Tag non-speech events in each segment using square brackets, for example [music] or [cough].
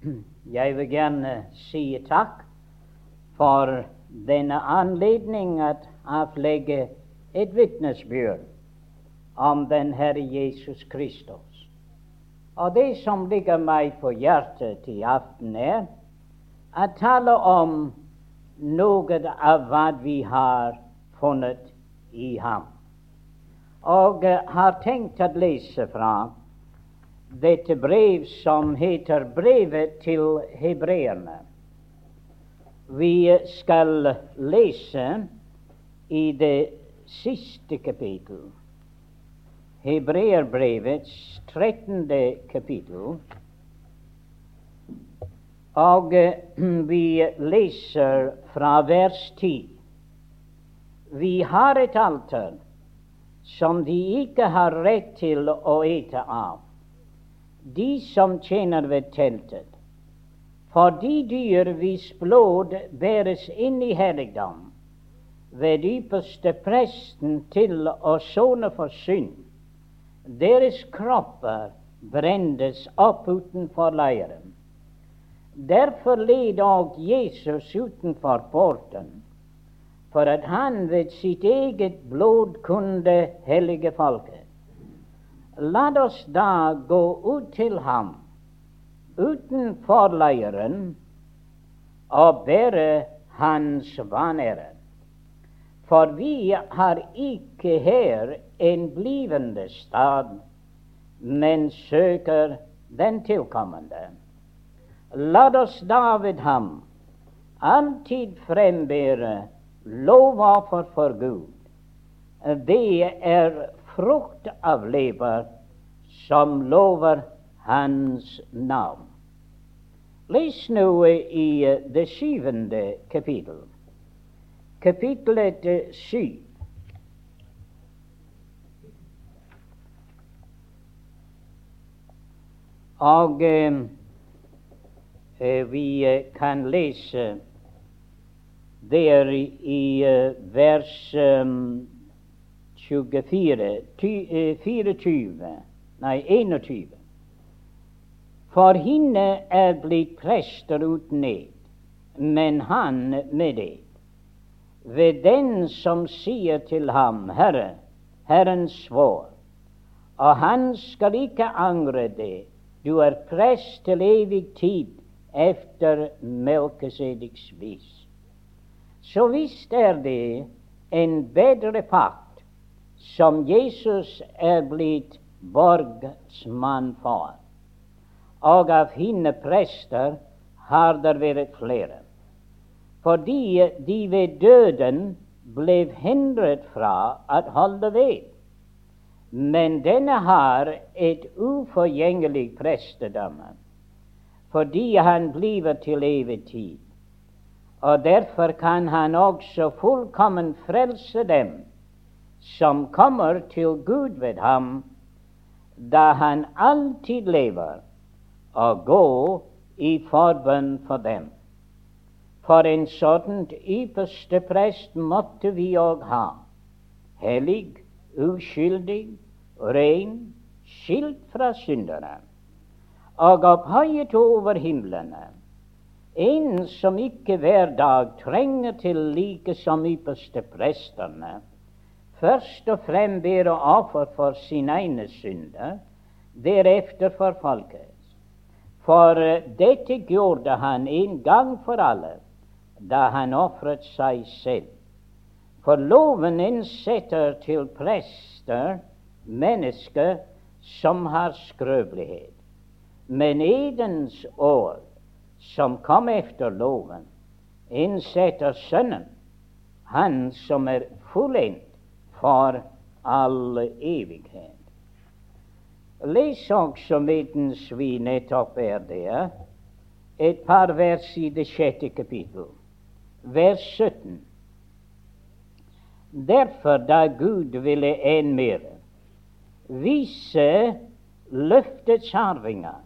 [clears throat] Jeg vil gjerne si takk for denne anledning at avlegge et vitnesbyrd om den Herre Jesus Kristus. Og det som ligger meg på hjertet i aften, er å tale om noe av hva vi har funnet i ham. Og uh, har tenkt å lese fra dette brev som heter Brevet til hebreerne. Vi skal lese i det siste kapittel, Hebreerbrevets trettende kapittel. Og vi leser fra vers 10. Vi har et alter som de ikke har rett til å ete av de som tjener ved teltet. For de dyr hvis blod bæres inn i helligdom ved ypperste presten til å sone for synd, deres kropper brendes opp utenfor leiren. Derfor led òg Jesus utenfor porten, for at han ved sitt eget blod kunne hellige folket. La oss da gå ut til ham utenfor leiren og bære hans vanære. For vi har ikke her en blivende stad, men søker den tilkommende. La oss da ved ham alltid frembære lovoffer for Gud. Det er frukt av lever som lover hans navn. Les nå i eh, det syvende kapittel, kapittelet syv. Og eh, eh vi eh, kan lese der i uh, vers um, 24, 24, nei 21. For henne er blitt prester uten ed, men han med ed. Ved den som sier til ham, Herre, Herren svår, og han skal ikke angre det, du er prest til evig tid efter Melkesediks vis. Så visst er det en bedre pakt som Jesus er blitt borgsmann for. Og av henne prester har det vært flere. Fordi de ved døden ble hindret fra å holde ved. Men denne har et uforgjengelig prestedømme, fordi han blir til evig tid. Og derfor kan han også fullkommen frelse dem som kommer til Gud ved ham, da han alltid lever, og går i forbønn for dem. For en sånn ypperste prest måtte vi òg ha, hellig, uskyldig, ren, skilt fra syndere, og opphøyet over himlene, en som ikke hver dag trenger til like som ypperste prestene, først og frem bære offer for sine egne synder, deretter for folket. For eh, dette gjorde han en gang for alle, da han ofret seg selv. For loven innsetter til prester mennesker som har skrøpelighet. Men edens år, som kom efter loven, innsetter Sønnen, han som er fullendt for all evighet. Les også medens vi nettopp er der, et par vers i det sjette kapittel, vers 17. Derfor, da Gud ville en mer vise løftets arvinger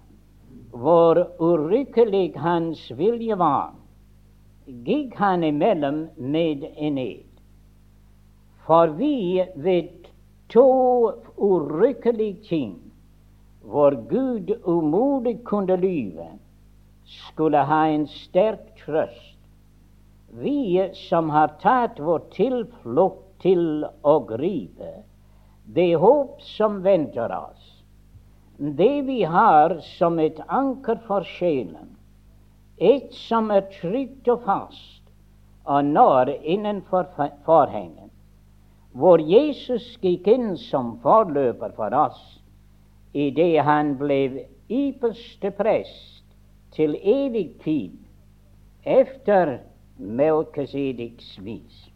hvor urykkelig hans vilje var, gikk han imellom med en ed. For vi vet to urykkelige ting. Hvor Gud umulig kunne lyve, skulle ha en sterk trøst. Vi som har tatt vår tilflukt til å gripe det håp som venter oss, det vi har som et anker for sjelen, et som er trygt og fast og når innenfor forhenget, hvor Jesus gikk inn som forløper for oss idet han ble ypperste prest til evig tid efter Melkesediks vis.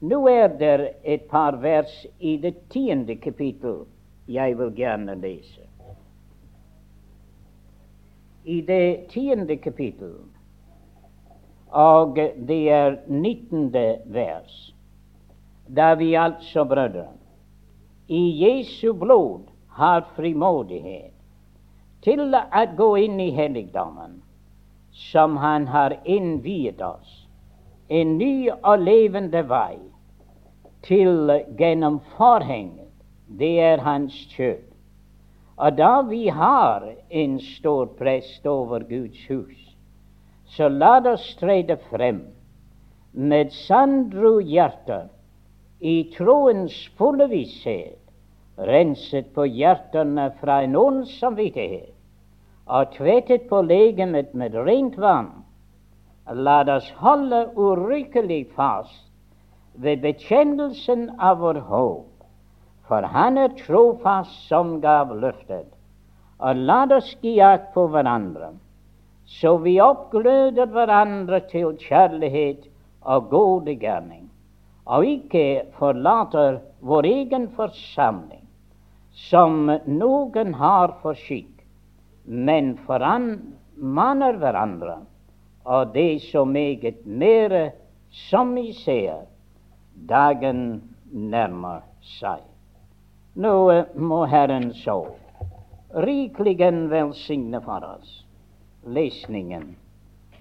Nå er det et par vers i det tiende kapittel jeg vil gjerne lese. I det tiende kapittel, og det er nittende vers, da vi altså, brødre, i Jesu blod har frimodighet til å gå inn i helligdommen, som Han har innviet oss, en ny og levende vei til gjennom forhenget, det er Hans kjøtt. Og da vi har en stor prest over Guds hus, så la oss trede frem med sandro hjerter i troens fulle visshet renset på hjertene fra en ond samvittighet og tvettet på legemet med rent vann, la oss holde urykkelig fast ved bekjennelsen av vår håp, for Han er trofast som gav løftet. Og la oss gi akt på hverandre, så vi oppgløder hverandre til kjærlighet og gode gjerning, og ikke forlater vår egen forsamling som noen har for skikk, men formaner hverandre, og det så meget mere som vi ser dagen nærmer seg. Nå må Herren så rikelig velsigne for oss lesningen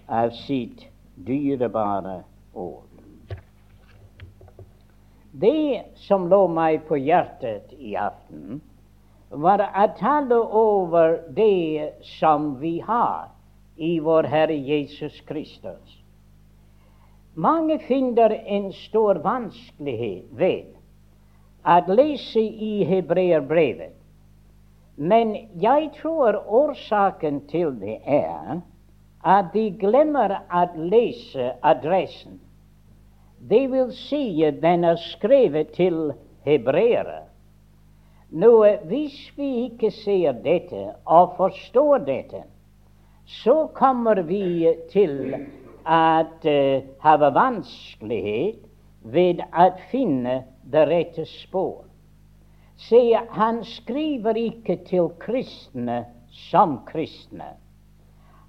av sitt dyrebare ord. Det som lå meg på hjertet i aften, var å tale over det som vi har i vår Herre Jesus Kristus. Mange finner en stor vanskelighet ved å lese i hebreerbrevet. Men jeg tror årsaken til det er at de glemmer å lese adressen. Det vil si den er skrevet til hebreere. Nå, hvis vi ikke ser dette og forstår dette, så kommer vi til at uh, ha vanskelighet ved å finne det rette spor. Se, han skriver ikke til kristne som kristne.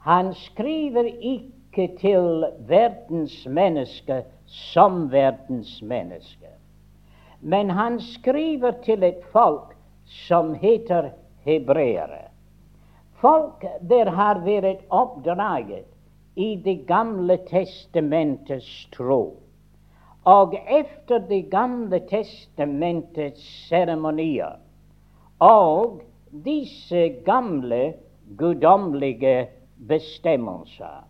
Han skriver ikke til verdens mennesker som verdensmenneske. Men han skriver til et folk som heter hebreere. Folk der har vært oppdraget i Det gamle testamentets tro. Og efter Det gamle testamentets seremonier og disse gamle guddommelige bestemmelser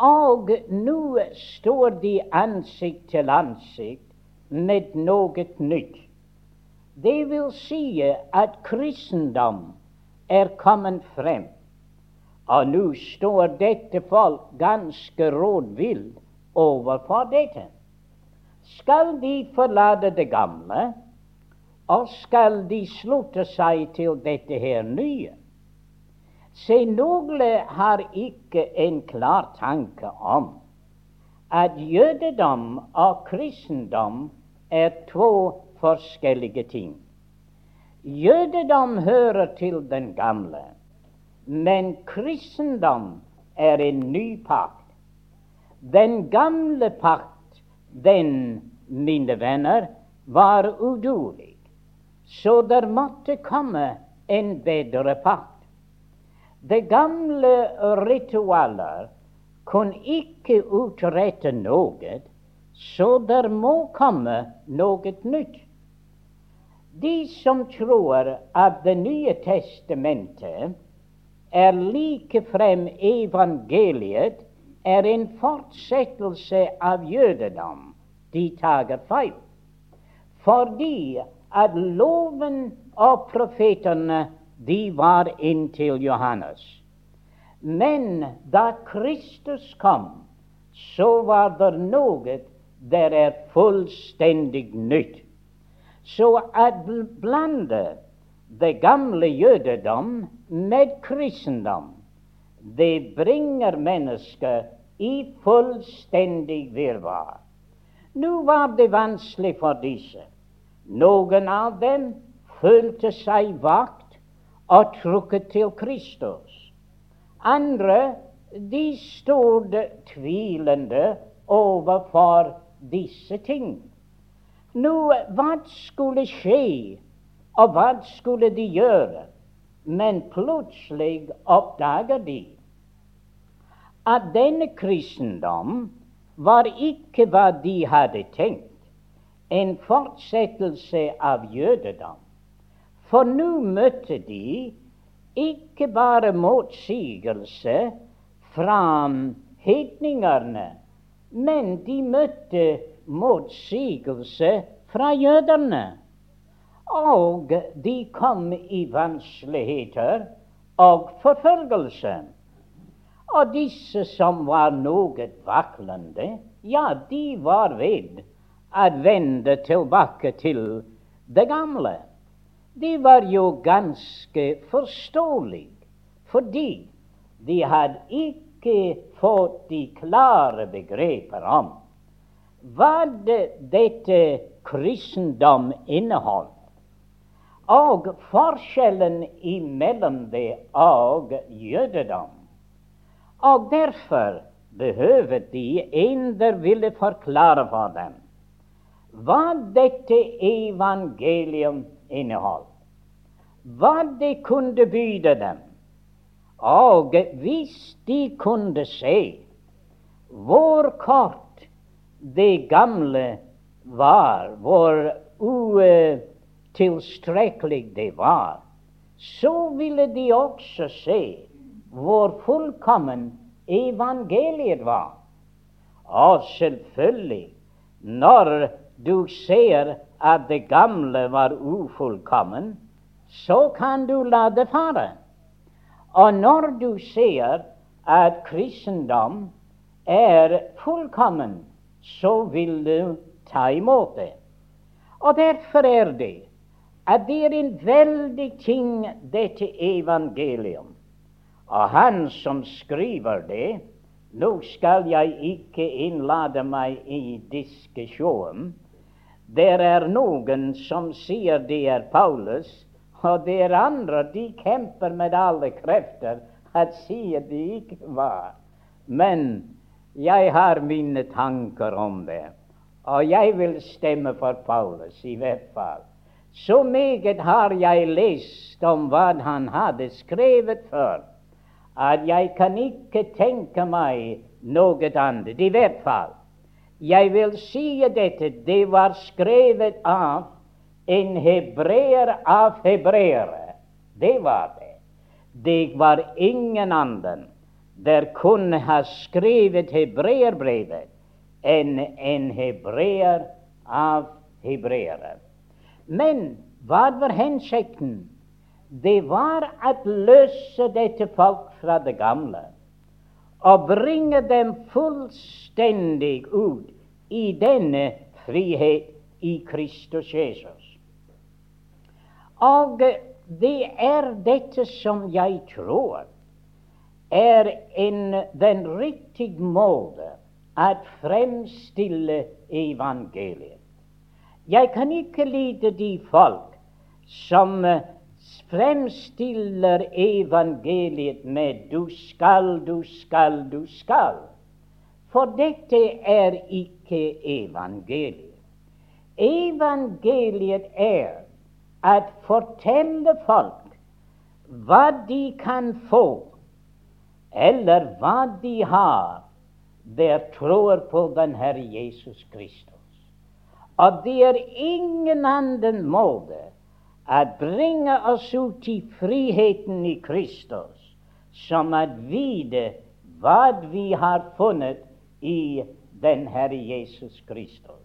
og nå står de ansikt til ansikt med noe nytt. Det vil si at kristendom er kommet frem. Og nå står dette folk ganske rådvill overfor dette. Skal de forlate det gamle, og skal de slutte seg til dette her nye? Se, noen har ikke en klar tanke om at jødedom og kristendom er to forskjellige ting. Jødedom hører til den gamle, men kristendom er en ny pakt. Den gamle pakt, den, mine venner, var udulig. så der måtte komme en bedre pakt. De gamle ritualer kunne ikke utrette noe, så der må komme noe nytt. De som tror at Det nye testamentet er likefrem evangeliet er en fortsettelse av jødedom. De tager feil. Fordi at loven og profetene de var inntil Johannes. Men da Kristus kom, så var det noe der er fullstendig nytt. Så at blande det gamle jødedom med kristendom, det bringer mennesket i fullstendig virvar. Nå var det vanskelig for disse. Noen av dem følte seg vakt og trukket til Kristus. Andre de stod tvilende overfor disse ting. Nå, hva skulle skje og hva skulle de gjøre? Men plutselig oppdager de at denne kristendom var ikke hva de hadde tenkt, en fortsettelse av jødedom. For nå møtte de ikke bare motsigelse fra hedningene, men de møtte motsigelse fra jødene. Og de kom i vanskeligheter og forfølgelse. Og disse som var noe vaklende, ja, de var ved å vende tilbake til det gamle. Det var jo ganske forståelig, fordi de hadde ikke fått de klare begreper om hva dette kristendom inneholdt og forskjellen imellom det og jødedom. Og derfor behøver de en der ville forklare for dem hva dette evangelium inneholdt, hva de kunne byde dem. Og hvis de kunne se hvor kort det gamle var, hvor uh, det var, så ville de også se hvor fullkommen evangeliet var. Og selvfølgelig, når du ser at det gamle var ufullkommen, så kan du la det fare. Og når du ser at kristendom er fullkommen, så vil du ta imot det. Og derfor er det at det er en veldig ting, dette evangelium. Og han som skriver det Nå skal jeg ikke innlade meg i diskusjon. Det er noen som sier det er Paulus, og det er andre de kjemper med alle krefter at sier det ikke var. Men jeg har mine tanker om det, og jeg vil stemme for Paulus i hvert fall. Så meget har jeg lest om hva han hadde skrevet før, at jeg kan ikke tenke meg noe annet. I hvert fall, jeg vil si dette, det var skrevet av en hebreer av hebreere. Det var det. Det var ingen annen der kunne ha skrevet hebreerbrevet enn en hebreer av hebreere. Men hva var hensikten? Det var å løse dette folk fra det gamle og bringe dem fullstendig ut i denne frihet i Kristus Jesus. Og det er dette som jeg tror er en, den riktige måte å fremstille evangeliet. Jeg kan ikke lide de folk som eh, fremstiller evangeliet med 'du skal, du skal, du skal'. For dette er ikke evangeliet. Evangeliet er å fortelle folk hva de kan få, eller hva de har, der tror på den Herre Jesus Kristus. Og det er ingen annen måte å bringe oss ut i friheten i Kristus som at vite hva vi har funnet i den Herre Jesus Kristus.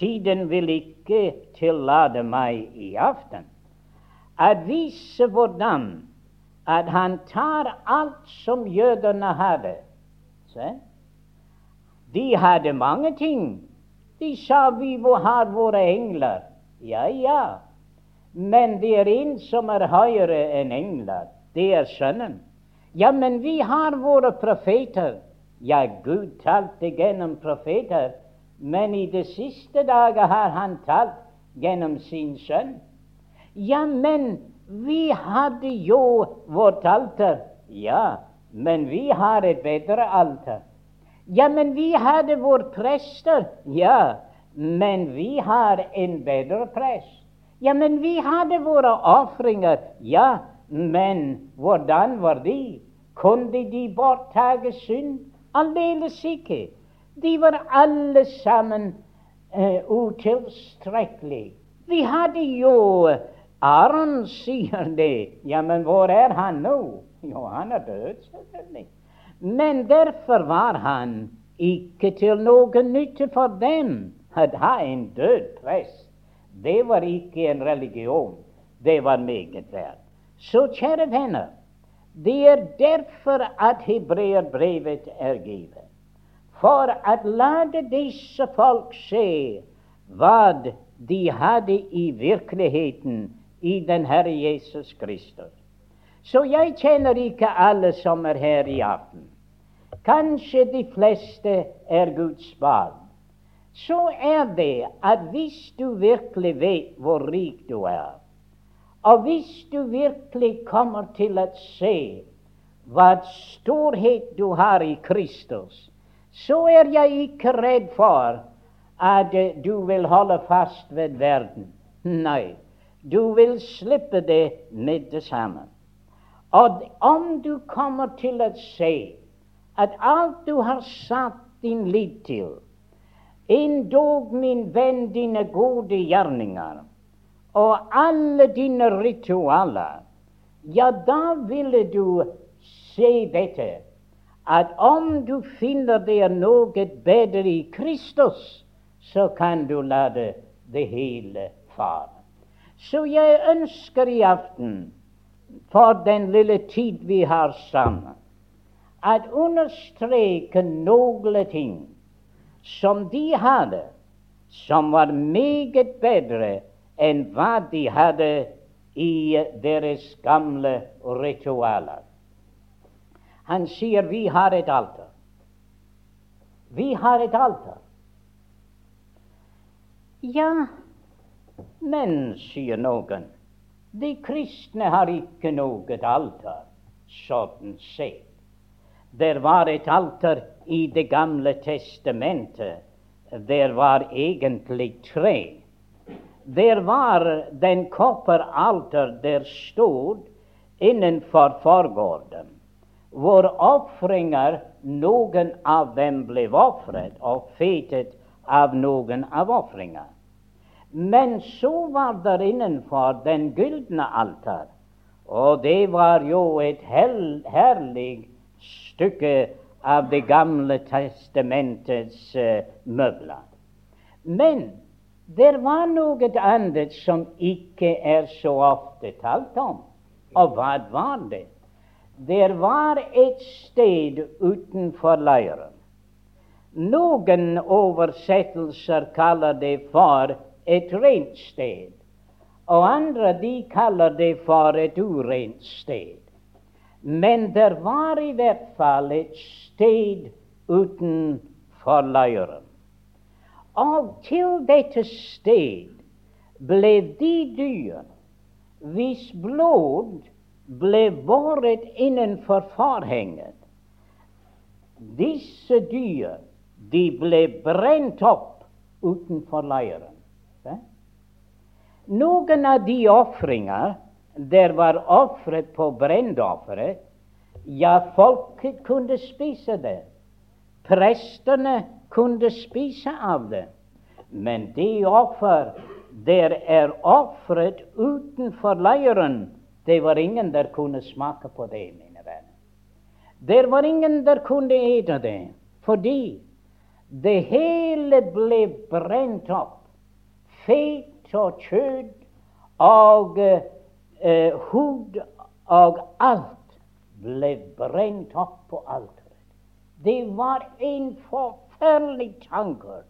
Tiden vil ikke tillate meg i aften at vise hvordan at han tar alt som jødene hadde. Se? De hadde mange ting. De sa vi har våre engler. Ja, ja. Men det er en som er høyere enn engler. Det er Sønnen. Ja, men vi har våre profeter. Ja, Gud talte gjennom profeter. Men i de siste dager har han talt gjennom sin sønn. Ja, men vi hadde jo vårt alter. Ja, men vi har et bedre alter. Ja, men vi hadde våre prester. Ja, men vi har en bedre prest. Ja, men vi hadde våre ofringer. Ja, men hvordan var de? Kunne de borttage synd? Aldeles ikke. De var alle sammen eh, utilstrekkelige. Vi hadde jo Aron sier det. Ja, men hvor er han nå? Jo, han er død, selvfølgelig. Men derfor var han ikke til noen nytte for dem å ha en død prest. Det var ikke en religion. Det var meget verdt. Så kjære venner, det er derfor at hebreerbrevet er givet for å lade disse folk se hva de hadde i virkeligheten i den Herre Jesus Kristus. Så jeg kjenner ikke alle som er her i aften. Kanskje de fleste er Guds barn. Så er det at hvis du virkelig vet hvor rik du er, og hvis du virkelig kommer til å se hva storhet du har i Kristus, så er jeg ikke redd for at du vil holde fast ved verden. Nei, du vil slippe det med det samme. Og om du kommer til å se at alt du har satt din lit til, endog, min venn, dine gode gjerninger og alle dine ritualer, ja, da ville du se dette at om du finner er noe bedre i Kristus, så kan du la det, det hele fare. Så jeg ønsker i aften, for den lille tid vi har sammen, at understreke noen ting som de hadde, som var meget bedre enn hva de hadde i deres gamle ritualer. Han sier vi har et alter. Vi har et alter. Ja, men, sier noen, de kristne har ikke noe alter, sånn sett. Der var et alter i Det gamle testamentet. Der var egentlig tre. Der var den kopperalter der stod innenfor forgården hvor ofringer, noen av dem ble ofret og fetet av noen av ofringer. Men så var der innenfor den gylne alter, og det var jo et herlig stykke av Det gamle testamentets uh, møbler. Men det var noe annet som ikke er så ofte talt om. Og hva var det? Det var et sted utenfor leiren. Noen oversettelser kaller det for et rent sted, og andre de kaller det for et urent sted. Men det var i hvert fall et sted utenfor leiren. Og til dette sted ble de dyr hvis blod ble båret innenfor forhenget. Disse dyr de ble brent opp utenfor leiren. Noen av de ofringer der var ofret på brennofferet, ja, folket kunne spise det. Prestene kunne spise av det. Men de offer der er ofret utenfor leiren, det var ingen der kunne smake på det, mine venner. Det var ingen der kunne ete det, fordi det hele ble brent opp. Fet og kjøtt og eh, hud og alt ble brent opp på alteret. Det var en forferdelig tanke.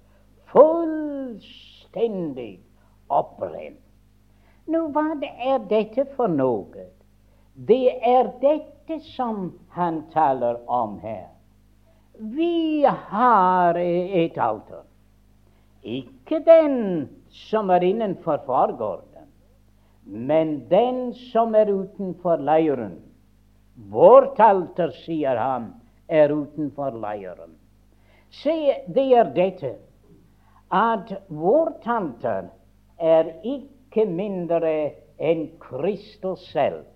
Fullstendig opprent. Nå, hva er dette for noe? Det er dette som han taler om her. Vi har et alter. Ikke den som er innenfor forgården, men den som er utenfor leiren. Vårt alter, sier han, er utenfor leiren. Se, det er dette at vårt alter er ikke mindre enn Kristus selv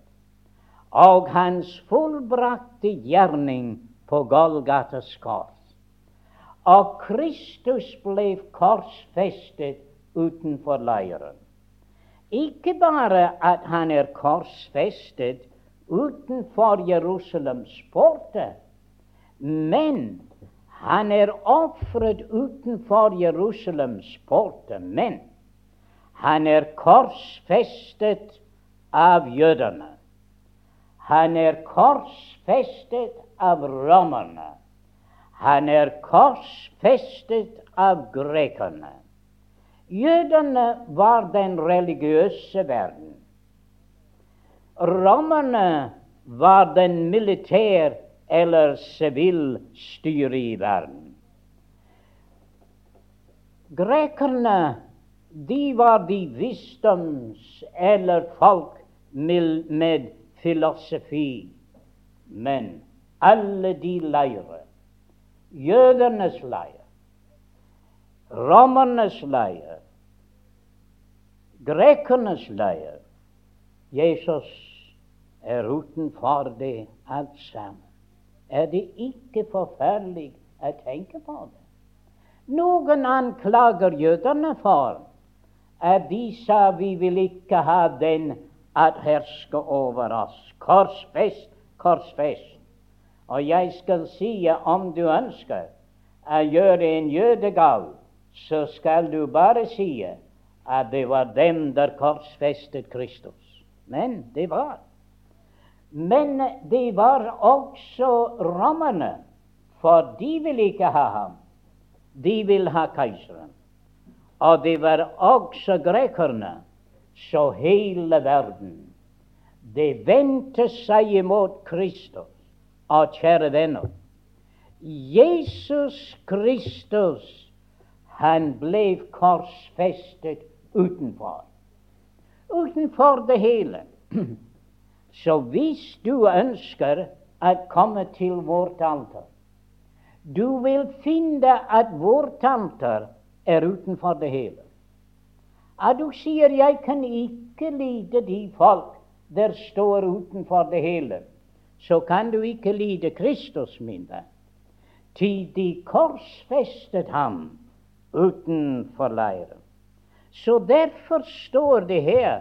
og hans fullbrakte gjerning på Golgatas kors. Og Kristus ble korsfestet utenfor leiren. Ikke bare at han er korsfestet utenfor Jerusalems porter, men han er ofret utenfor Jerusalems porter. Men han er korsfestet av jødene. Han er korsfestet av romerne. Han er korsfestet av grekerne. Jødene var den religiøse verden. Romerne var den militær- eller sivilstyre i verden. Grekerne de var de visdoms- eller folk med filosofi. Men alle de leirer, jødenes leir, romernes leir, grekernes leir Jesus er utenfor det alt sammen. Er det ikke forferdelig å tenke på det? Noen anklager jødene for de sa vi vil ikke ha den at herske over oss. Korsfest, korsfest. Og jeg skal si om du ønsker å gjøre en jødegal, så skal du bare si at det var dem der korsfestet Kristus. Men det var. Men det var også romerne, for de vil ikke ha ham. De vil ha keiseren. Og det var også grekerne så hele verden De vendte seg imot Kristus. Og kjære venner, Jesus Kristus, han ble korsfestet utenfor. Utenfor det hele. [clears throat] Så hvis du ønsker å komme til vårt alter, du vil finne at vårt alter er utenfor det hele. At du sier 'jeg kan ikke lide de folk der står utenfor det hele', så kan du ikke lide Kristus, min venn. Til de korsfestet ham utenfor leiren. Så derfor står det her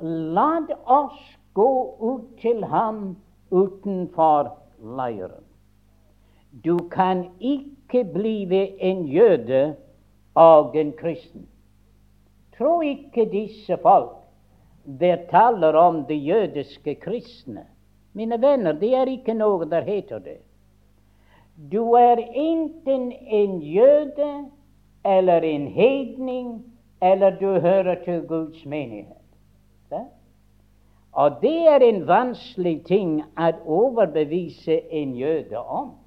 La oss gå ut til ham utenfor leiren. Du kan ikke bli en jøde og en kristen. Tro ikke disse folk der taler om de jødiske kristne. Mine venner, det er ikke noe der heter det. Du er enten en jøde eller en hedning, eller du hører til Guds menighet. Da? Og det er en vanskelig ting å overbevise en jøde om.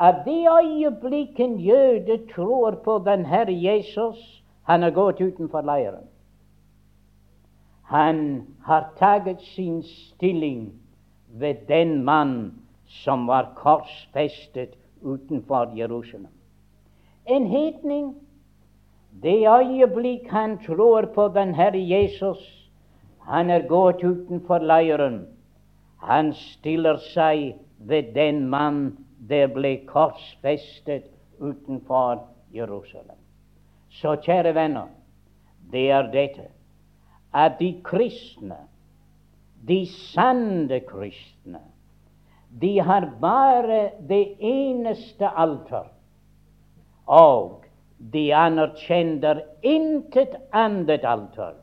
At det øyeblikk en jøde tror på den Herre Jesus, han har gått utenfor leiren. Han har tatt sin stilling ved den mann som var korsfestet utenfor Jerusalem. En hedning, det øyeblikk han tror på den Herre Jesus, han er gått utenfor leiren. Han stiller seg ved den mann der ble korsfestet utenfor Jerusalem. Så kjære venner, det er dette at de kristne, de sanne kristne, De har bare det eneste alter, og de anerkjenner intet annet alter.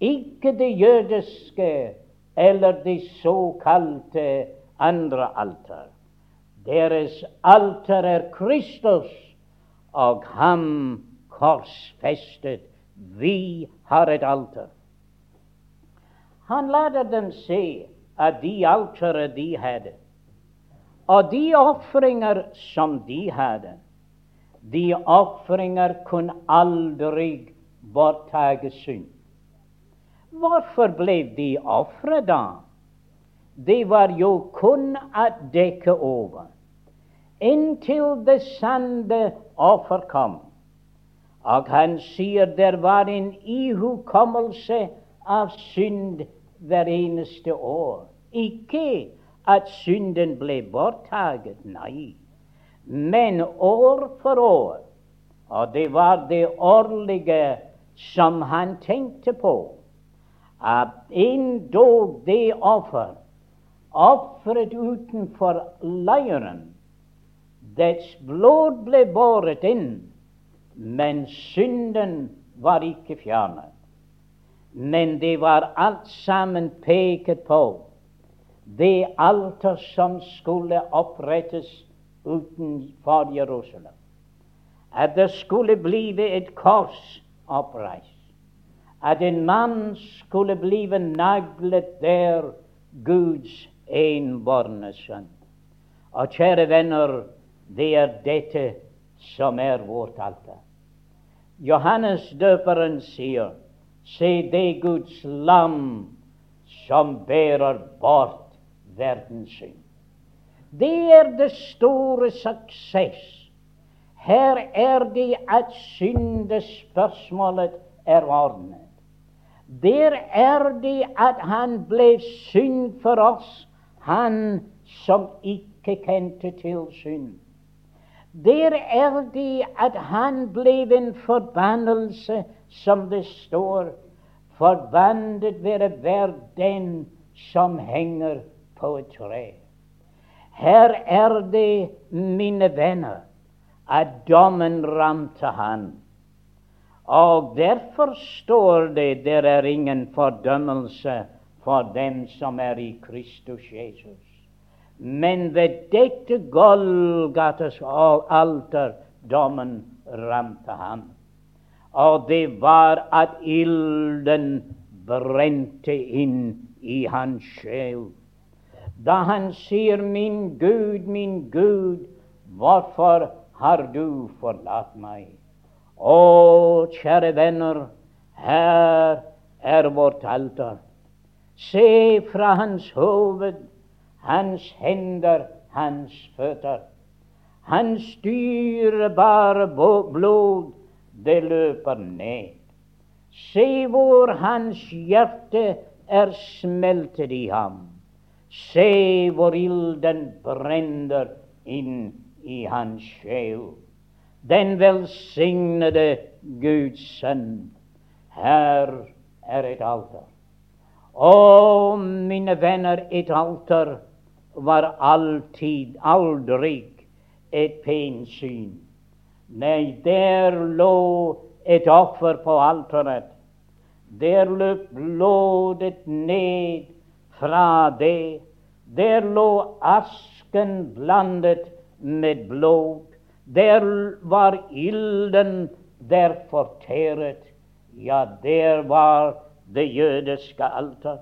Ikke det jødiske eller det såkalte andre alter. Deres alter er Kristus og ham korsfestet. Vi har et alter. Han later dem se at de alteret de hadde, og de ofringer som de hadde, de ofringer kunne aldri borttage synd. Hvorfor ble de ofre da? Det var jo kun å dekke over inntil det sanne offer kom. Og han sier det var en ihukommelse av synd hver eneste år. Ikke at synden ble borttaget, nei, men år for år. Og det var det årlige som han tenkte på. At endog det offer, ofret utenfor leiren, dets blod ble båret inn, men synden var ikke fjernet. Men det var alt sammen peket på det alter som skulle opprettes utenfor Jerusalem. At det skulle blive et kors oppreist. At en mann skulle blive naglet der, Guds enbårne sønn. Og kjære venner, det er dette som er vårt alter. Johannes døperen sier, se det Guds lam som bærer bort verdens synd. Det er det store suksess. Her er det at syndespørsmålet er ordnet. Der er det at han ble synd for oss, han som ikke kjente til synd. Der er det at han ble en forbannelse, som det står, forbannet være hver den som henger på et tre. Her er det, mine venner, at dommen ramte han. Og derfor står det der er ingen fordømmelse for dem som er i Kristus Jesus. Men ved dette Golgates alter dommen ramte ham. Og det var at ilden brente inn i hans sjel. Da han sier, 'Min Gud, min Gud, hvorfor har du forlatt meg?' Å, kjære venner, her er vårt alter. Se fra hans hoved hans hender, hans føtter. Hans dyrebare blod, det løper ned. Se hvor hans hjerte er smeltet i ham. Se hvor ilden brenner inn i hans sjel. Den velsignede Guds sønn. Her er et alter. Å, mine venner, et alter var alltid, aldri et pent syn. Nei, der lå et offer på alteret. Der løp blodet ned fra det. Der lå asken blandet med blod. Der var ilden der fortæret. Ja, der var det jødiske alter.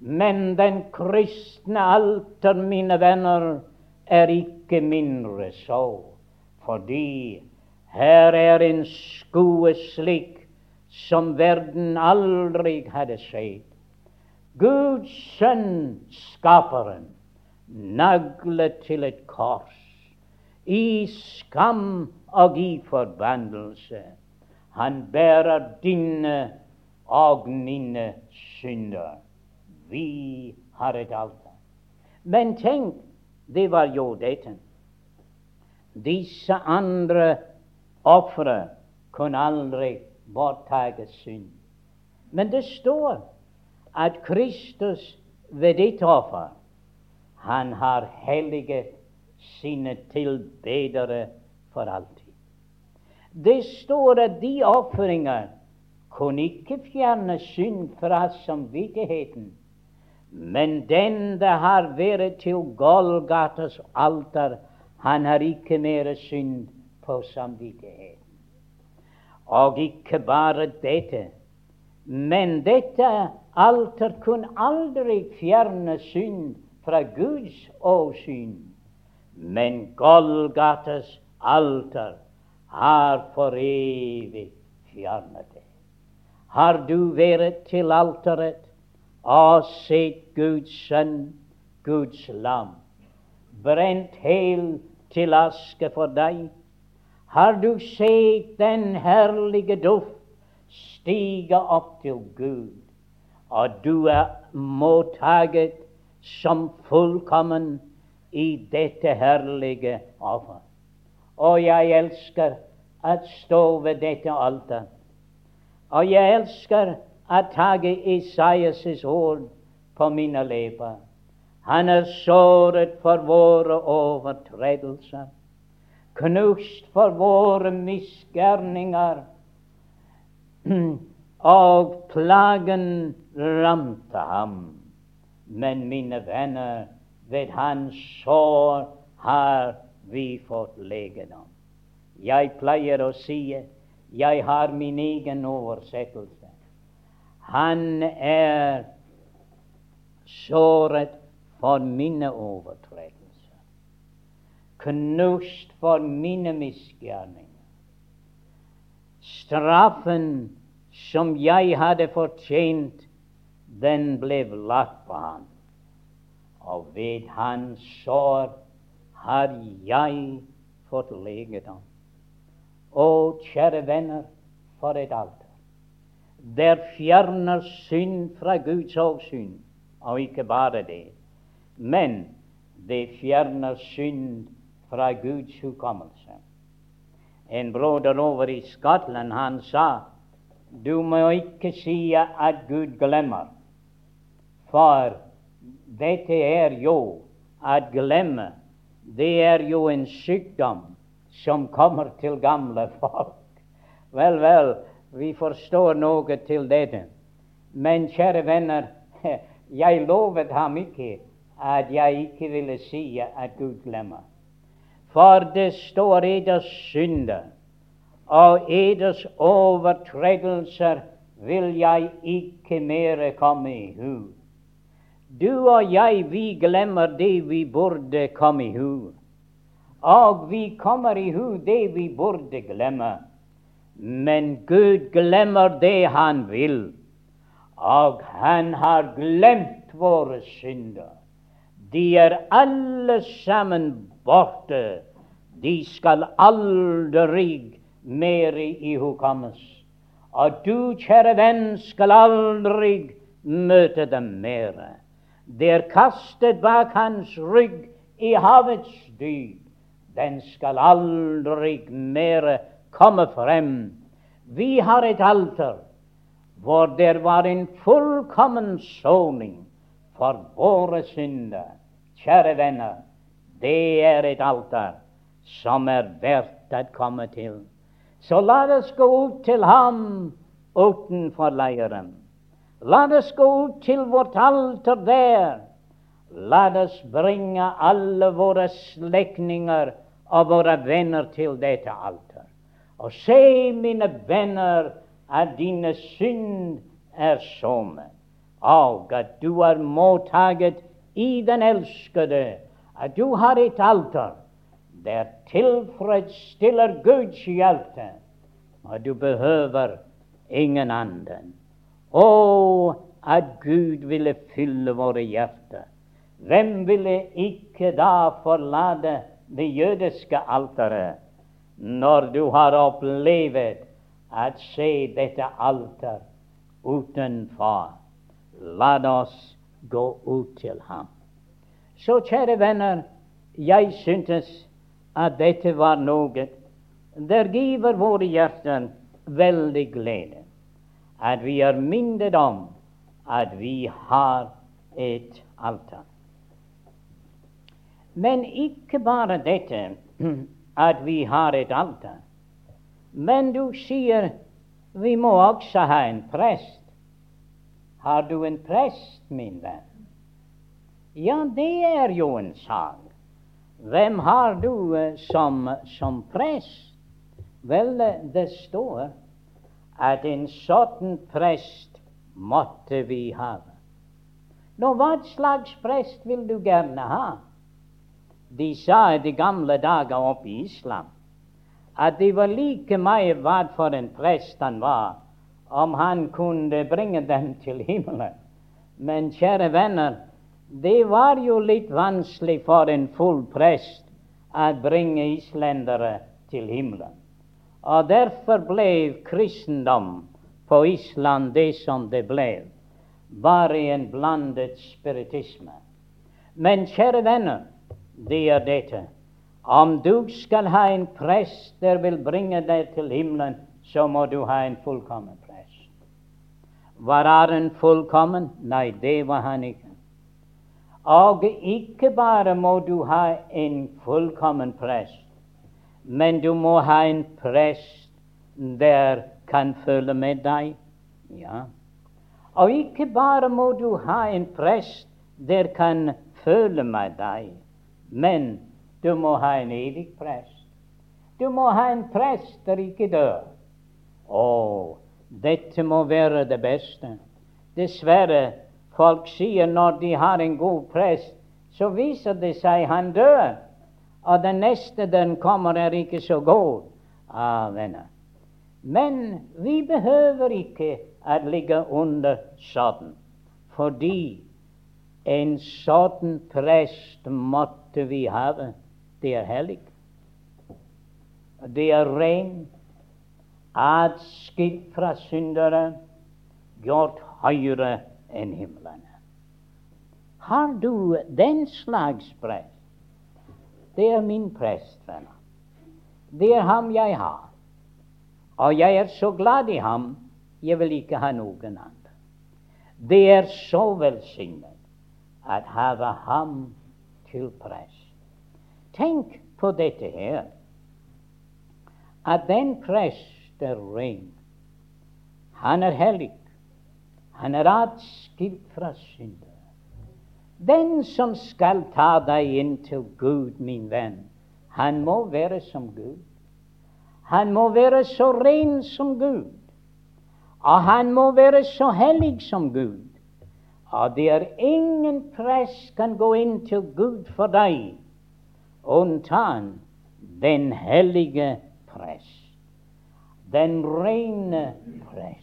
Men den kristne alter, mine venner, er ikke mindre så, fordi her er en skue slik som verden aldri hadde sett. Guds sønn, skaperen, naglet til et kors, i skam og i forbannelse. Han bærer dine og mine synder. Vi har et alter. Men tenk, det var jo dette. Disse andre ofre kunne aldri borttage synd. Men det står at Kristus ved ditt offer Han har helliget sine tilbedere for alltid. Det står at de ofringer kunne ikke fjerne synd fra samvittigheten. Men den det har vært til Golgatas alter, han har ikke mer synd på samvittigheten. Og ikke bare dette, men dette alter kunne aldri fjerne synd fra Guds åsyn. Men Golgatas alter har for evig fjernet det. Har du vært til alteret og sett Guds sønn, Guds lam, brent hel til aske for deg? Har du sett den herlige duft stige opp til Gud, og du er mottaget som fullkommen i dette herlige offer? Og jeg elsker å stå ved dette alter. og jeg elsker å ta Isaias' ord på mine leper. Han er såret for våre overtredelser, knust for våre misgjerninger. [clears throat] Og plagen ramte ham. Men mine venner, ved hans sår har vi fått legedom. Jeg pleier å si jeg har min egen oversettelse. Han er såret for mine overtredelser, knust for mine misgjerninger. Straffen som jeg hadde fortjent, den ble lagt på ham. Og ved hans sår har jeg fått legedom. Å, kjære venner, for et alter. Der fjerner synd fra Guds åsyn, og ikke bare det, men det fjerner synd fra Guds hukommelse. En broder over i Skottland, han sa du må ikke si at Gud glemmer, for dette er jo at glemme, det er jo en sykdom som kommer til gamle folk. Vel, vel, vi forstår noe til dette. Men kjære venner, [laughs] jeg lovet ham ikke at jeg ikke ville si at Gud glemmer. For det står eders synder og eders overtredelser vil jeg ikke mere komme i hu. Du og jeg, vi glemmer det vi burde komme i hu. Og vi kommer i hu det vi burde glemme. Men Gud glemmer det Han vil. Og Han har glemt våre synder. De er alle sammen borte. De skal aldri mer ihukommes. Og du, kjære venn, skal aldri møte dem mer. Det er kastet bak hans rygg i havets dyp den skal aldri mere komme frem. Vi har et alter hvor det var en fullkommen soning for våre synder. Kjære venner, det er et alter som er verdt å komme til. Så la oss gå ut til ham utenfor leiren. La oss gå ut til vårt alter der. La oss bringe alle våre slektninger og våre venner til dette alter. Og se, mine venner, at dine synd er somme, og at du er mottaget i den elskede, at du har et alter der tilfredsstiller Guds hjerte, og du behøver ingen annen. Å, at Gud ville fylle våre hjerter. Hvem ville ikke da forlate det jødiske alteret, når du har opplevd å se dette alter utenfor. La oss gå ut til ham. Så, kjære venner, jeg syntes at dette var noe der giver våre hjerter veldig glede. At vi er minnet om at vi har et alter. Men ikke bare dette at vi har et alter. Men du sier vi må også ha en prest. Har du en prest, min venn? Ja, det er jo en sak. Hvem har du uh, som, som prest? Vel, uh, det står at en sånn prest måtte vi ha. Nå, hva slags prest vil du gjerne ha? De sa i de gamle dager oppe i Islam at det var like mye hva for en prest han var, om han kunne bringe dem til himmelen. Men kjære venner, det var jo litt vanskelig for en full prest å bringe islendere til himmelen. Og derfor ble kristendom på Island det som det ble, bare en blandet spiritisme. Men kjære venner, det er dette. Om du skal ha en prest der vil bringe deg til himmelen, så må du ha en fullkommen prest. Var han fullkommen? Nei, det var han ikke. Og ikke bare må du ha en fullkommen prest, men du må ha en prest der kan følge med deg. Ja. Og ikke bare må du ha en prest der kan følge med deg, men du må ha en evig prest. Du må ha en prest der ikke dør. Å, dette må være det beste. Dessverre Folk sier når de har en god prest, så viser det seg han dør. Og den neste den kommer, er ikke så god. Ah, venner. Men vi behøver ikke å ligge under sånn, fordi en sånn prest måtte vi har, Det er hellig. Det er ren, atskilt fra syndere, gjort høyere enn himlene. Har du den slags prest? Det er min prest, venner. Det er ham jeg har. Og jeg er så glad i ham, jeg vil ikke ha noen andre. Det er så velsignet at have ham til prest. Tenk på dette her, at den prest er ren. Han er hellig. Han er atskilt fra synder. Den som skal ta deg inn til Gud, min venn, han må være som Gud. Han må være så ren som Gud. Og han må være så hellig som Gud. Og det er ingen prest kan gå inn til Gud for deg unntatt den hellige prest, den rene prest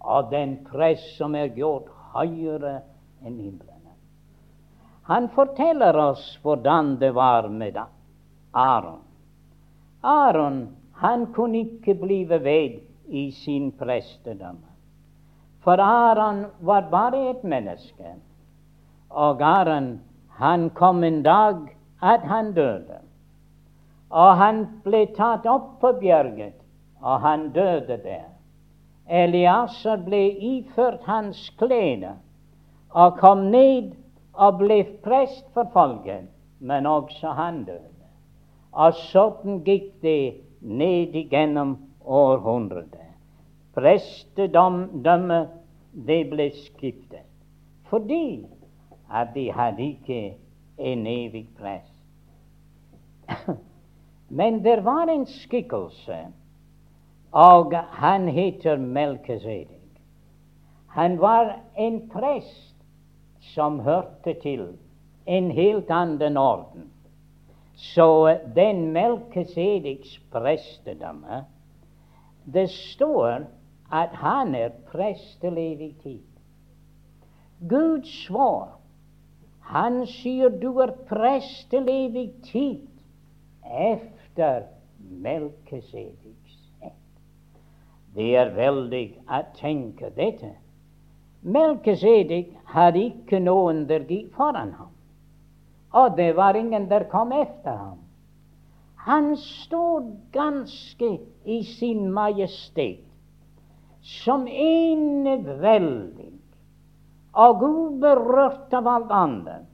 og den prest som er gjort høyere enn himlene. Han forteller oss hvordan det var med Aron. Aron han kunne ikke bli ved i sin prestedømme. For Aron var bare et menneske. Og Aron han kom en dag at han døde. Og han ble tatt opp på bjerget, og han døde der. Eliaser ble iført hans klede og kom ned og ble prest for folket, men også han døde. Og sånn gikk det ned igjennom århundret. Prestedømmet det ble skiftet fordi at de hadde ikke en evig prest. [clears throat] Men det var en skikkelse og han heter Melkesedek. Han var en prest som hørte til en helt annen orden. Så den Melkesedeks prestedømme Det står at han er prest til evig tid. Gud svar, Han sier du er prest til evig tid efter Melkesedek. Det er veldig å tenke dette. Melkesedek hadde ikke noen der gikk foran ham, og det var ingen der kom efter ham. Han stod ganske i sin majestet som enevældig og uberørt av alt annet.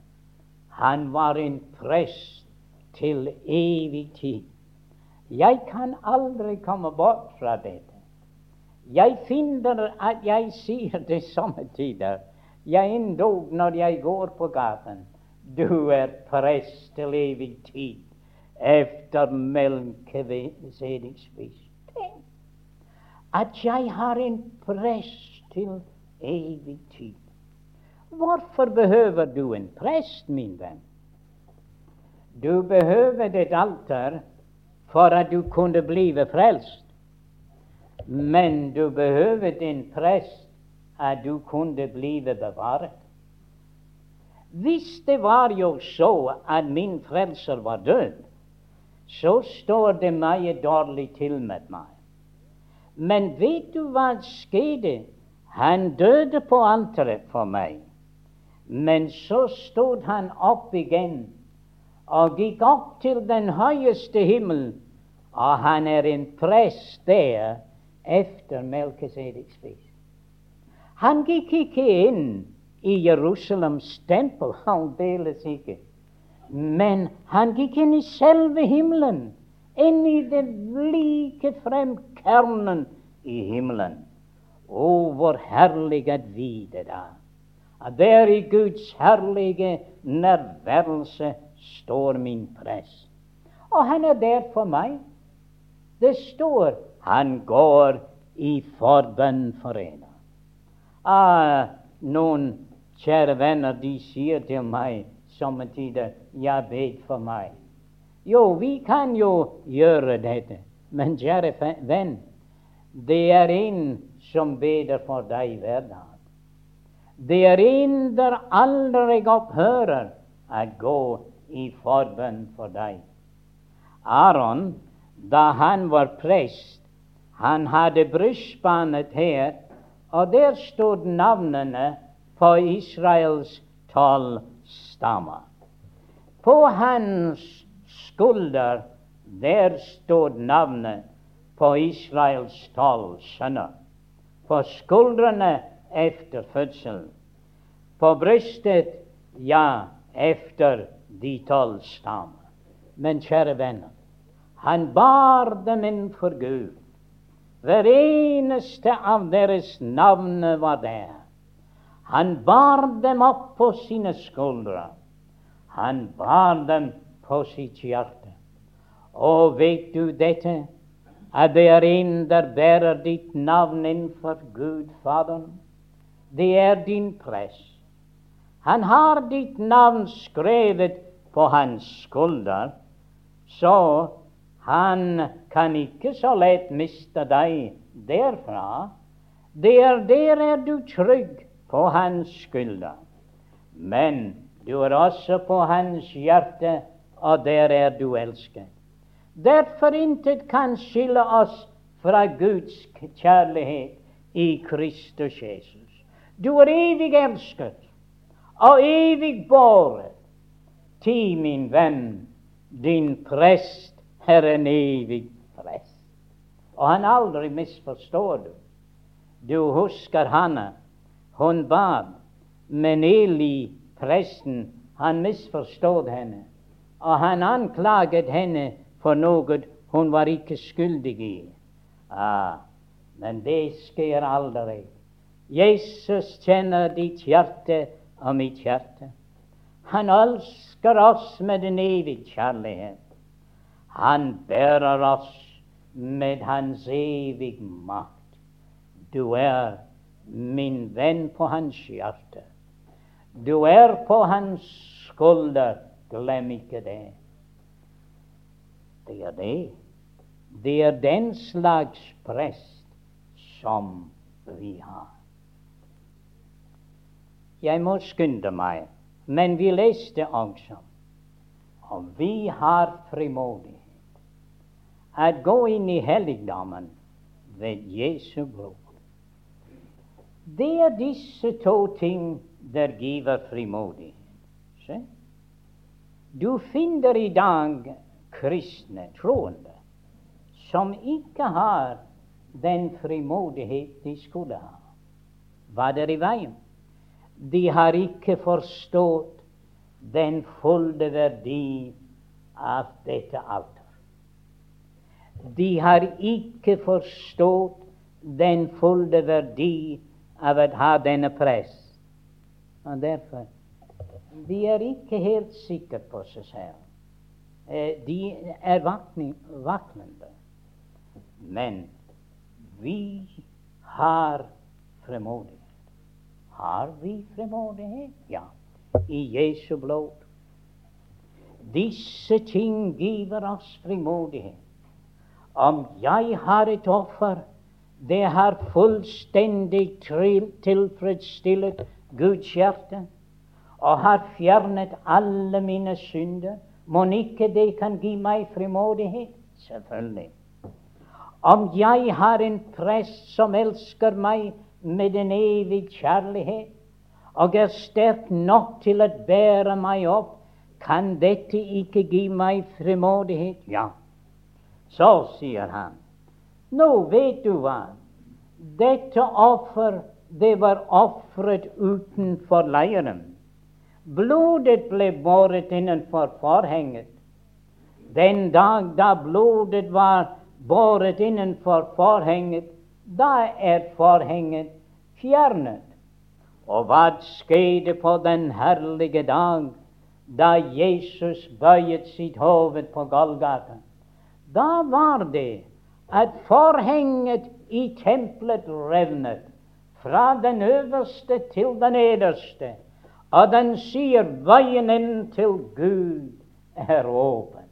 Han var en prest til evig tid. Jeg kan aldri komme bort fra dette. Jeg finner at jeg sier det samme tider. Jeg endog når jeg går på gaten. Du er prest til evig tid efter Melkesedeks vis. Tenk at jeg har en prest til evig tid. Hvorfor behøver du en prest, min venn? Du behøver et alter for at du kunne blive frelst. Men du behøver en prest at du kunne blive bevaret. Hvis det var jo så at min frelser var død, så står det meg dårlig til med meg. Men vet du hva skjedde? Han døde på alteret for meg. Men så stod han opp igjen og gikk opp til den høyeste himmel, og han er en prest der efter Melkesedeks vis. Han gikk ikke inn i Jerusalems tempel, aldeles ikke. Men han gikk inn i selve himmelen, inn i den like frem kernen i himmelen. Å, hvor herlig at vite da, at der i Guds herlige nærværelse står min prest. Og han er der for meg. Det står han går i forbønn for en. Ah, noen kjære venner, de sier til meg somme tider ja, bed for meg. Jo, vi kan jo gjøre dette, men kjære venn, det er en som beder for deg hver dag. Det er en der aldri opphører å gå i forbønn for deg. Aron, da han var prest, han hadde brystbanet her, og der stod navnene på Israels tolv stammer. På hans skulder der stod navnet på Israels tolv sønner. På skuldrene efter fødselen. På brystet, ja, efter de tolv stammer. Men kjære venner, han bar dem inn for Gud. Hver eneste av deres navn var der. Han bar dem opp på sine skuldre. Han bar dem på sitt hjerte. Og vet du dette? At det er en der bærer ditt navn innenfor Gud Faderen. Det er din prest. Han har ditt navn skrevet på hans skulder. Så han kan ikke så lett miste deg derfra. Der, der er du trygg på hans skulder. Men du er også på hans hjerte, og der er du elsket. Derfor intet kan skille oss fra Guds kjærlighet i Kristus Jesus. Du er evig elsket og evig båret. Ti, min venn, din prest er en evig prest. Og han aldri misforstår du. Du husker Hanna. Hun bad, men Eli, presten, han misforstod henne. Og han anklaget henne for noe hun var ikke skyldig i. Ah, men det skjer aldri. Jesus kjenner ditt hjerte og mitt hjerte. Han elsker oss med en evig kjærlighet. Han bærer oss med hans evig makt. Du er min venn på hans hjerte. Du er på hans skulder. Glem ikke det. Det er det. Det er den slags prest som vi har. Jeg må skynde meg, men vi leste også om vi har frimodighet at gå inn i helligdommen ved Jesu blod. Det er disse to ting der giver frimodighet. Du finner i dag kristne troende som ikke har den frimodighet de skulle ha. Hva er i veien? De har ikke forstått den fulle verdi av dette alter. De har ikke forstått den fulle verdi av å ha denne prest. Og derfor de er ikke helt sikre på seg selv. Eh, de er vaknende. Men vi har fremodighet. Har vi fremodighet? Ja. I Jesu blod. Disse ting giver oss frimodighet. Om jeg har et offer, det har fullstendig tilfredsstillet Guds hjerte og har fjernet alle mine synder, må ikke det kan gi meg frimodighet? Selvfølgelig. Om jeg har en prest som elsker meg med en evig kjærlighet, og er sterk nok til å bære meg opp, kan dette ikke gi meg frimodighet? Ja. Så sier han, nå vet du hva, dette offer, det var ofret utenfor leiren. Blodet ble båret innenfor forhenget. Den dag da blodet var båret innenfor forhenget, da er forhenget fjernet. Og hva skjedde på den herlige dag da Jesus bøyet sitt hoved på Golgata? Da var det at forhenget i tempelet revnet, fra den øverste til den nederste og den sier veien inn til Gud er åpen.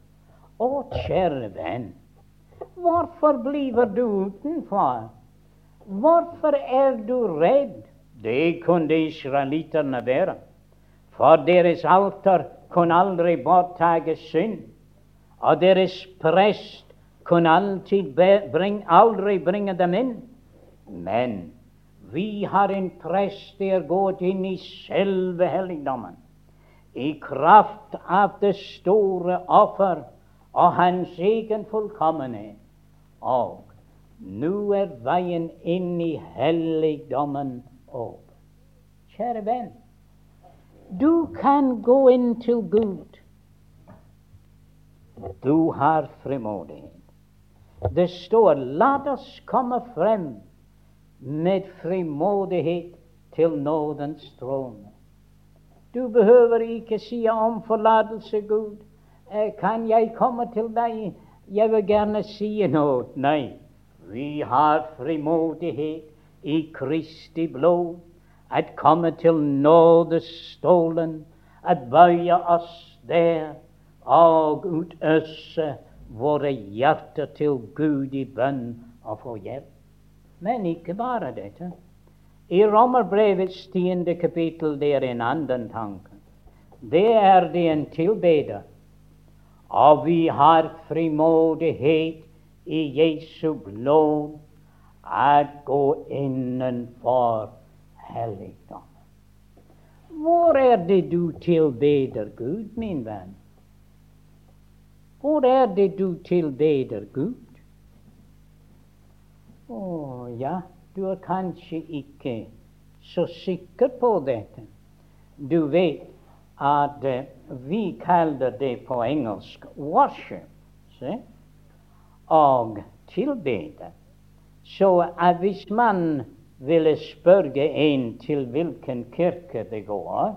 Å, kjære venn, hvorfor blir du utenfor? Hvorfor er du redd? Det kunne israeliterne være, for deres alter kunne aldri borttage synd, og deres prest kunne aldri bringe dem inn. Men vi har en prest der gått inn i selve helligdommen i kraft av det store offer og hans egen fullkommenhet. Og nå er veien inn i helligdommen åpen. Kjære venn, du kan gå inn til Gud. Du har frimodighet. Det står 'la oss komme frem' med frimodighet til nådens trone. Du behøver ikke si om forlatelse, Gud. Eh, kan jeg komme til deg? Jeg vil gjerne si noe. Nei, vi har frimodighet i Kristi blod at komme til nådestolen, at bøye oss der og utøse våre hjerter til Gud i bønn og få hjelp. Men ikke bare dette. I Romerbrevets tiende kapittel det er en annen tanke. Det er det en tilbeder. Og vi har frimodighet i Jesu blod at gå innenfor helligdommen. Hvor er det du tilbeder Gud, min venn? Hvor er det du tilbeder Gud? Å ja, du er kanskje ikke så sikker på dette. Du vet at uh, vi kaller det på engelsk 'worship'. Se? Og tilbede. Så uh, hvis man ville spørre en til hvilken kirke det går,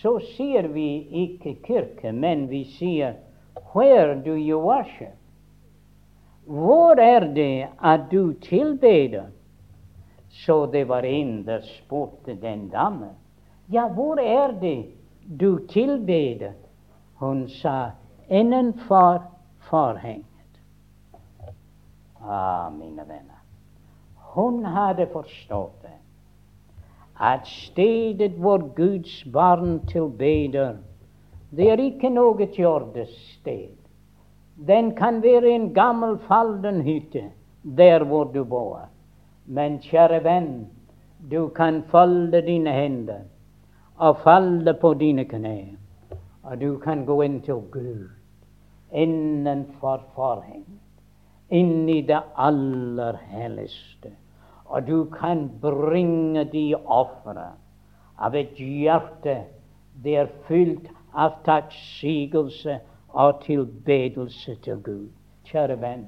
så sier vi ikke kirke, men vi sier 'Where do you worship?' Hvor er det at du tilbeder? Så det var en der spurte den damen. Ja, hvor er det du tilbeder? Hun sa innenfor forhenget. Ah, mine venner. Hun hadde forstått det. At stedet hvor Guds barn tilbeder, det er ikke noe jordested. Den kan være en gammel, fallen hytte der hvor du bor. Men kjære venn, du kan folde dine hender og falle på dine knær. og du kan gå inn til Gud innenfor forhenget, inn i det aller helligste. Og du kan bringe de ofre av et hjerte det er fylt av takksigelse og tilbedelse til Gud. Kjære venn,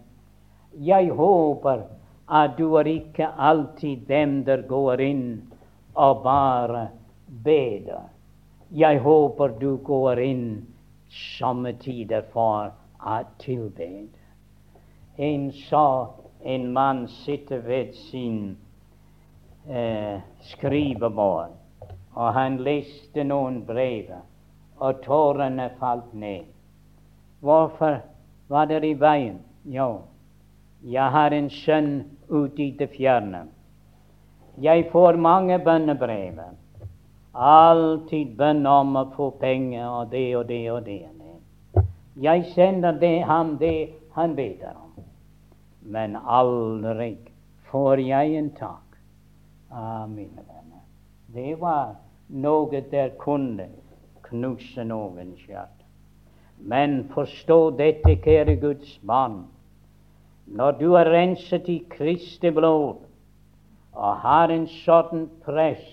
jeg håper at du er ikke alltid dem der går inn og bare beder. Jeg håper du går inn samme tider for å tilbede. En sa en mann sitter ved sin eh, skrivebord, og han leste noen brev, og tårene falt ned. Hvorfor var det i veien? Jo, jeg har en sønn ute i det fjerne. Jeg får mange bønnebrev. Alltid bønn om å få penger og det og det og det. Jeg sender det ham det han ber om. Men aldri får jeg en tak. Ah, mine venner. Det var noe der kunne knuse noens hjerte. Men forstå dette, kjære Guds mann. Når du er renset i Kristi blod og har en sånn press,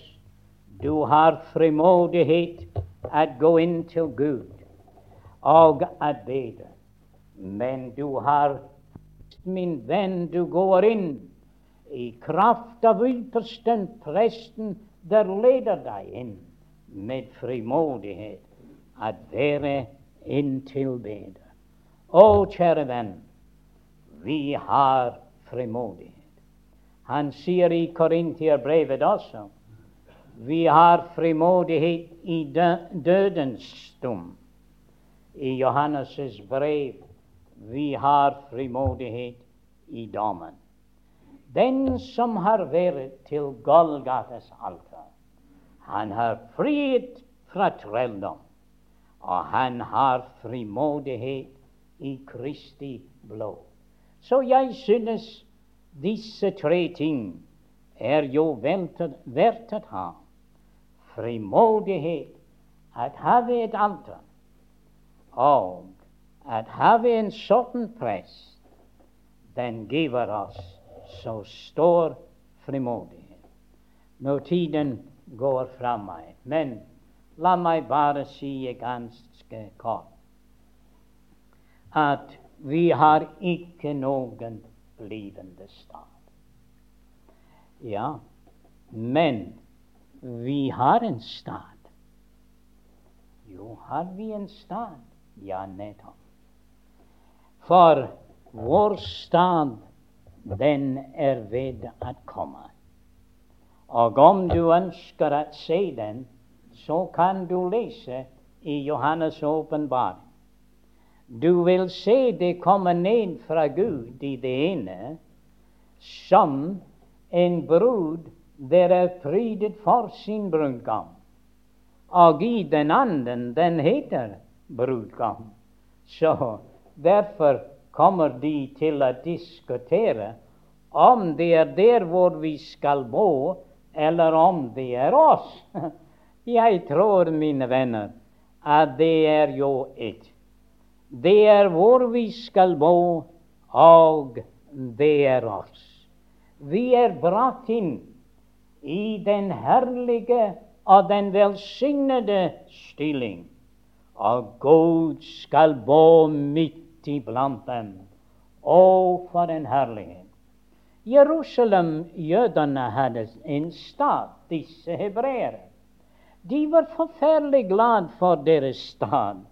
du har frimodighet at gå inn til Gud og at bede. Men du har, min venn, du går inn i kraft av yppersten presten der leder deg inn med frimodighet at være en tilbeder. Å, kjære venn, vi har frimodighet. Han sier i Korinterbrevet også vi har frimodighet i dødens stund. I Johannes' brev vi har frimodighet i dommen. Den som har vært til Golgates alter, han har frihet fra og han har frimodighet i Kristi blod. Så jeg synes disse tre ting er jo verdt å ha. Frimodighet, at have et alter, og at have en sånn prest, den giver oss så stor frimodighet. Når tiden går fra meg. Men la meg bare si ganske kort at vi har ikke noen blivende stad. Ja, men vi har en stad. Jo, har vi en stad? Ja, nettopp. For vår stad den er ved å komme. Og om du ønsker å se den, så kan du lese i Johannes' åpenbaring. Du vil se det komme ned fra Gud i det ene som en brud der er prydet for sin brudgom. Og i den andre, den heter brudgom. Så derfor kommer de til å diskutere om det er der hvor vi skal bo, eller om det er oss. [laughs] Jeg tror, mine venner, at det er jo ett. Det er hvor vi skal bo, og det er oss. Vi er brakt inn i den herlige og den velsignede stilling, og Gud skal bo midt iblant dem. Å, for en herlighet! Jerusalem, jødene hadde en stad, disse hebreere. De var forferdelig glad for deres stad.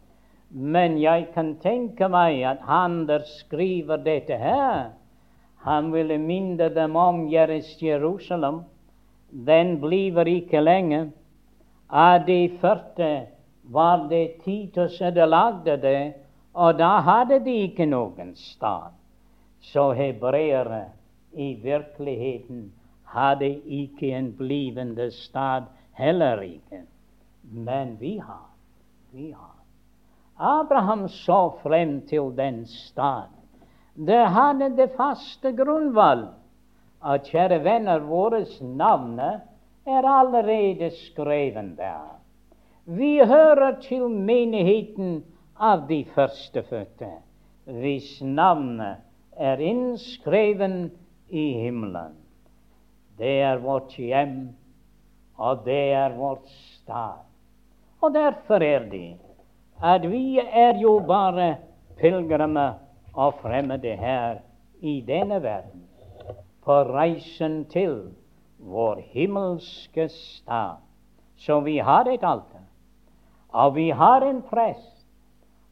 Men jeg kan tenke meg at han der skriver dette her, han ville minne dem om deres Jerusalem. Den blir ikke lenge. Av de første var det Titus som lagde det, og da hadde de ikke noen stad. Så hebreere i virkeligheten hadde ikke en blivende stad, heller ikke. Men vi har. Vi har. Abraham så frem til den stad. Det hadde det faste grunnvalg. Og kjære venner, vårt navn er allerede skrevet der. Vi hører til menigheten av de førstefødte, hvis navnet er innskreven i himmelen. Det er vårt hjem, og det er vårt stad. Og derfor er det at vi er jo bare pilegrimer og fremmede her i denne verden, på reisen til vår himmelske stad. Så vi har et alter, og vi har en prest,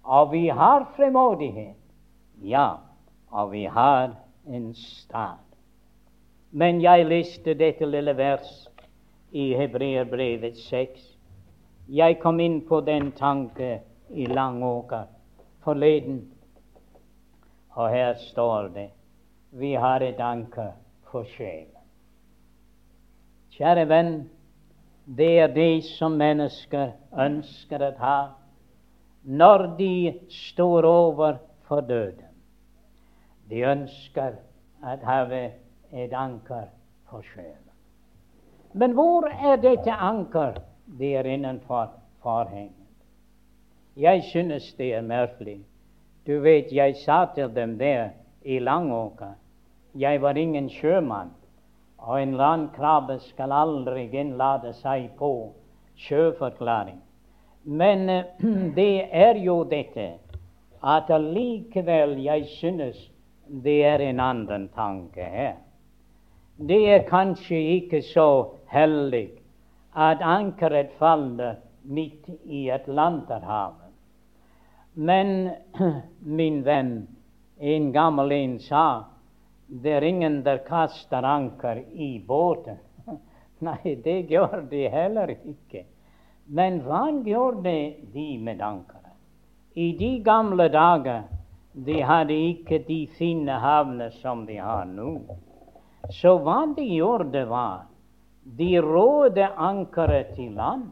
og vi har fremodighet. Ja, og vi har en stad. Men jeg leste dette lille vers i Hebreerbrevet 6. Jeg kom inn på den tanke i Langåker forleden, og her står det vi har et anker for sjelen. Kjære venn, det er det som mennesker ønsker å ha når de står over for døden. De ønsker å ha et anker for sjelen. Men hvor er dette anker? Det er innenfor forhenget. Jeg synes det er merkelig. Du vet, jeg sa til dem der i Langåker jeg var ingen sjømann, og en landkrabbe skal aldri innlate seg på sjøforklaring. Men [clears throat] det er jo dette at allikevel jeg synes det er en annen tanke her. Det er kanskje ikke så heldig at ankeret faller midt i Atlanterhavet. Men [clears throat] min venn, en gammel en sa det er ingen der kaster anker i båten. [laughs] Nei, det gjør de heller ikke. Men hva gjorde de med ankeret? I de gamle dager de hadde ikke de fine havner som de har nå. Så hva de gjorde, var de rådde ankeret til land.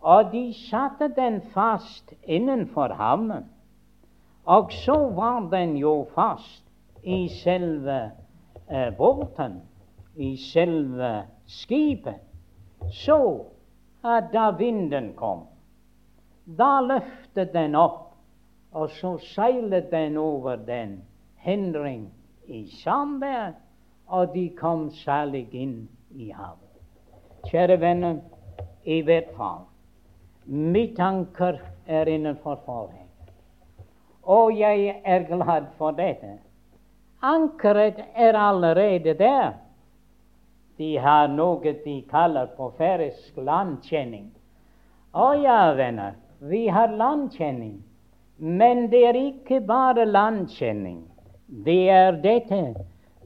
Og de satte den fast innenfor havnen. Og så var den jo fast i selve eh, båten, i selve skipet, så at da vinden kom, da løftet den opp, og så seilet den over den hindring i Sandberg, og de kom særlig inn i havet. Kjære venner, i hvert fall mitt anker er innenfor forhenget. Og jeg er glad for dette. Ankeret er allerede der. De har noe de kaller på færøysk landkjenning. Å ja, venner, vi har landkjenning. Men det er ikke bare landkjenning. Det er dette.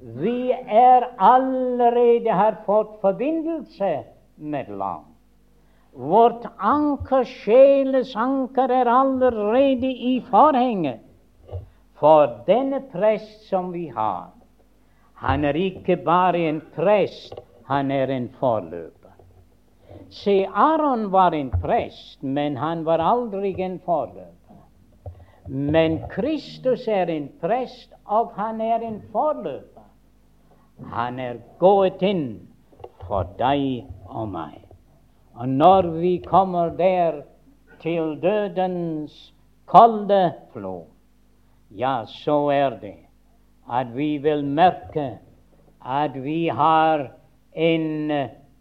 Vi er allerede har fått forbindelse med land. Vårt anker, sjeles anker, er allerede i forhenget. For denne prest som vi har, han er ikke bare en prest, han er en forløper. Se, Aron var en prest, men han var aldri en forløper. Men Kristus er en prest, og han er en forløper. Han er gått inn for deg og meg. Og når vi kommer der til dødens kalde flod, ja, så er det at vi vil merke at vi har en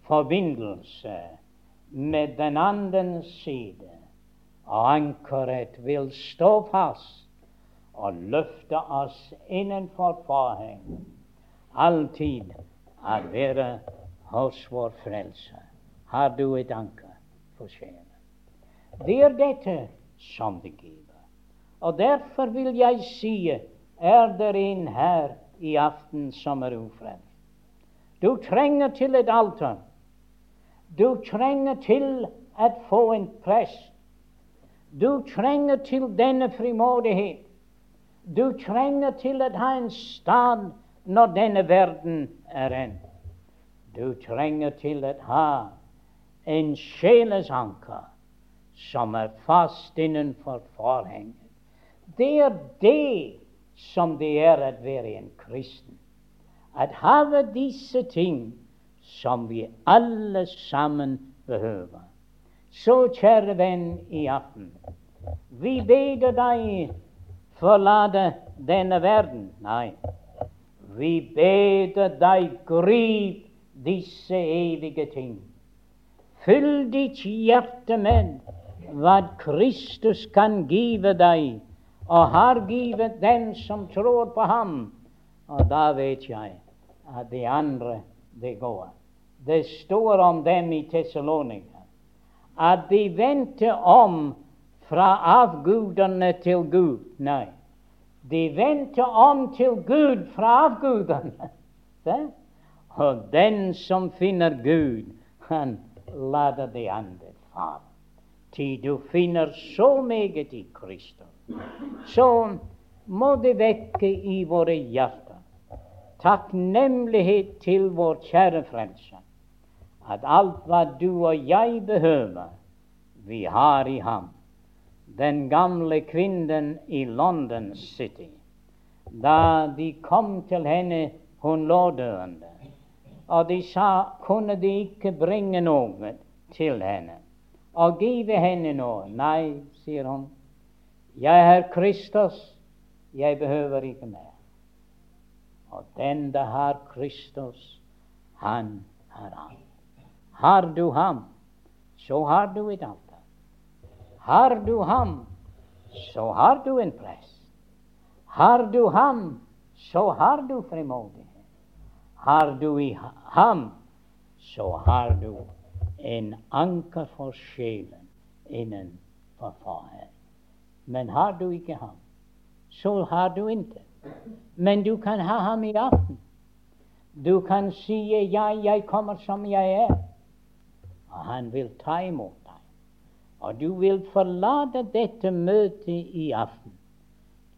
forbindelse med den andre side. Og ankeret vil stå fast og løfte oss innenfor forheng. Alltid å være hos vår Frelse. Har du et anker for sjelen? Det er dette som det giver. Og derfor vil jeg si er det en her i aften som er ufrelst. Du trenger til et alter. Du trenger til å få en prest. Du trenger til denne frimodighet. Du trenger til å ha en stad når denne verden er endt. Du trenger til å ha en sjelesanker som er fast innenfor forhenget. Det er det som det er å være en kristen. At ha disse ting som vi alle sammen behøver. Så, kjære venn i aften, vi ber deg forlate denne verden. Nei, vi ber deg grip disse evige ting. Fyll ditt hjerte med hva Kristus kan give deg, og har givet den som tror på ham. Og da vet jeg at de andre, det går. Det står om dem i Tessalonika at de vendte om fra avgudene til Gud. Nei, de vendte om til Gud fra avgudene. [laughs] Og den som finner Gud, han lader det andre fare. Til du finner så meget i Kristus, så må det vekke i våre hjerter takknemlighet til vår kjære Frelser, at alt hva du og jeg behøver, vi har i ham. Den gamle kvinnen i London City, da de kom til henne, hun lå døende. Og de sa, kunne de ikke bringe noe til henne og give henne noe? Nei, sier hun. Jeg er Kristus, jeg behøver ikke mer. Og den det har Kristus, han har alt. Har du ham, så har du et alter. Har du ham, så har du en prest. Har du ham, så har du frimodighet. Har du i ham, så har du en anker for sjelen innenfor Far. Men har du ikke ham, så har du ikke. Men du kan ha ham i aften. Du kan si 'ja, jeg kommer som jeg er', og han vil ta imot. Og du vil forlate dette møtet i aften,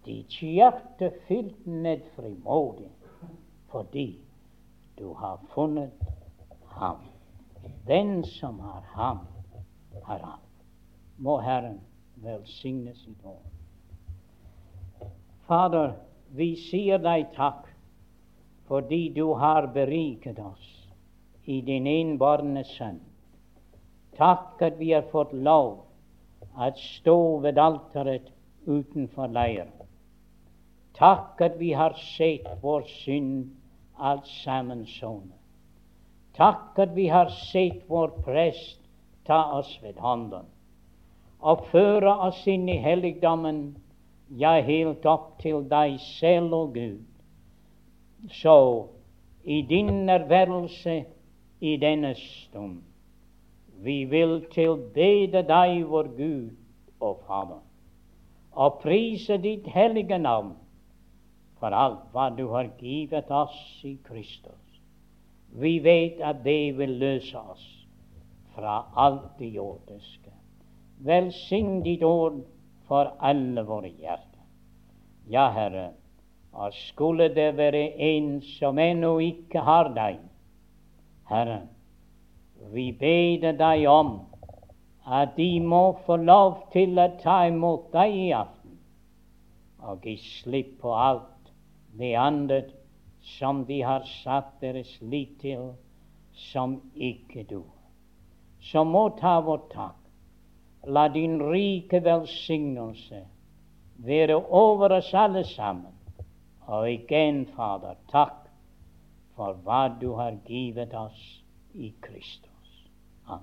ditt hjerte fylt med frimodighet, fordi du har funnet ham. Den som har ham, har ham. Må Herren velsigne sitt ord. Fader, vi sier deg takk fordi du har beriket oss i din innbårne sønn. Takk at vi har fått lov at stå ved alteret utenfor leiren. Takk at vi har sett vår synd alt sammen sone. Takk at vi har sett vår prest ta oss ved hånden og føre oss inn i helligdommen, ja, helt opp til deg selv og Gud. Så i din nærværelse i denne stund vi vil tilbede deg, vår Gud og Fader, og prise ditt hellige navn for alt hva du har givet oss i Kristus. Vi vet at det vil løse oss fra alt det jordiske. Velsign ditt ord for alle våre hjerter. Ja, Herre, og skulle det være en som ennå ikke har deg, Herre, vi ber deg om at de må få lov til å ta imot deg i aften og gi slipp på alt det andre som de har satt deres lit til, som ikke du. Så må ta vår takk. La din rike velsignelse være over oss alle sammen. Og igjen, Fader, takk for hva du har givet oss i Kristus. Amen.